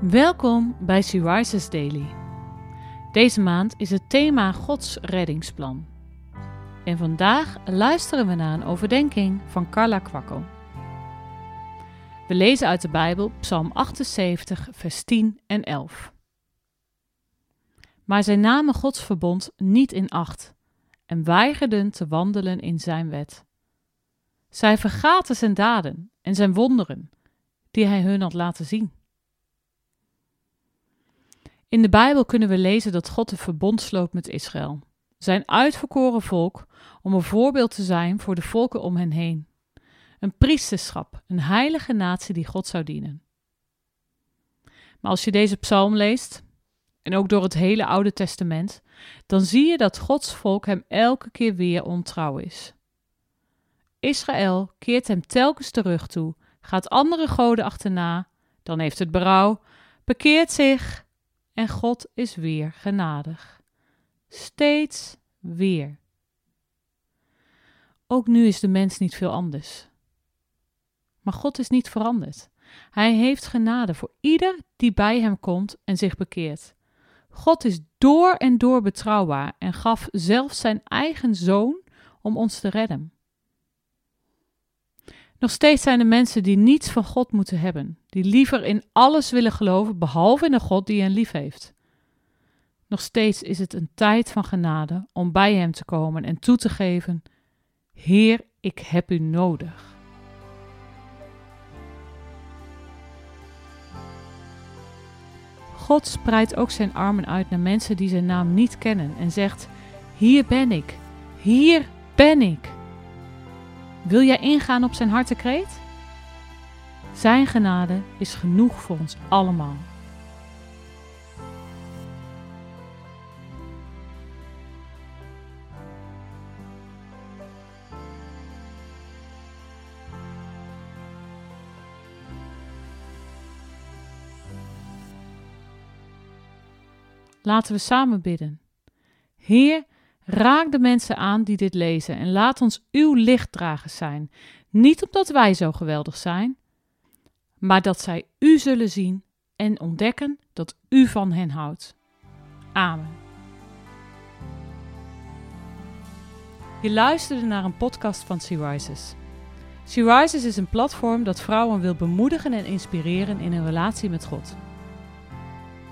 Welkom bij She Rises Daily. Deze maand is het thema Gods reddingsplan. En vandaag luisteren we naar een overdenking van Carla Kwakkel. We lezen uit de Bijbel Psalm 78, vers 10 en 11. Maar zij namen Gods verbond niet in acht en weigerden te wandelen in zijn wet. Zij vergaten zijn daden en zijn wonderen, die hij hun had laten zien. In de Bijbel kunnen we lezen dat God een verbond sloot met Israël, zijn uitverkoren volk, om een voorbeeld te zijn voor de volken om hen heen. Een priesterschap, een heilige natie die God zou dienen. Maar als je deze psalm leest, en ook door het hele Oude Testament, dan zie je dat Gods volk hem elke keer weer ontrouw is. Israël keert hem telkens terug toe, gaat andere goden achterna, dan heeft het berouw, bekeert zich en God is weer genadig. Steeds weer. Ook nu is de mens niet veel anders. Maar God is niet veranderd. Hij heeft genade voor ieder die bij hem komt en zich bekeert. God is door en door betrouwbaar en gaf zelfs zijn eigen zoon om ons te redden. Nog steeds zijn er mensen die niets van God moeten hebben, die liever in alles willen geloven behalve in een God die hen lief heeft. Nog steeds is het een tijd van genade om bij Hem te komen en toe te geven: Heer, ik heb U nodig. God spreidt ook zijn armen uit naar mensen die zijn naam niet kennen en zegt: Hier ben ik, hier ben ik. Wil jij ingaan op zijn hartekreet? Zijn genade is genoeg voor ons allemaal. Laten we samen bidden. Heer, raak de mensen aan die dit lezen en laat ons uw lichtdragers zijn. Niet omdat wij zo geweldig zijn, maar dat zij u zullen zien en ontdekken dat u van hen houdt. Amen. Je luisterde naar een podcast van Sea Rises. Sea Rises is een platform dat vrouwen wil bemoedigen en inspireren in hun relatie met God.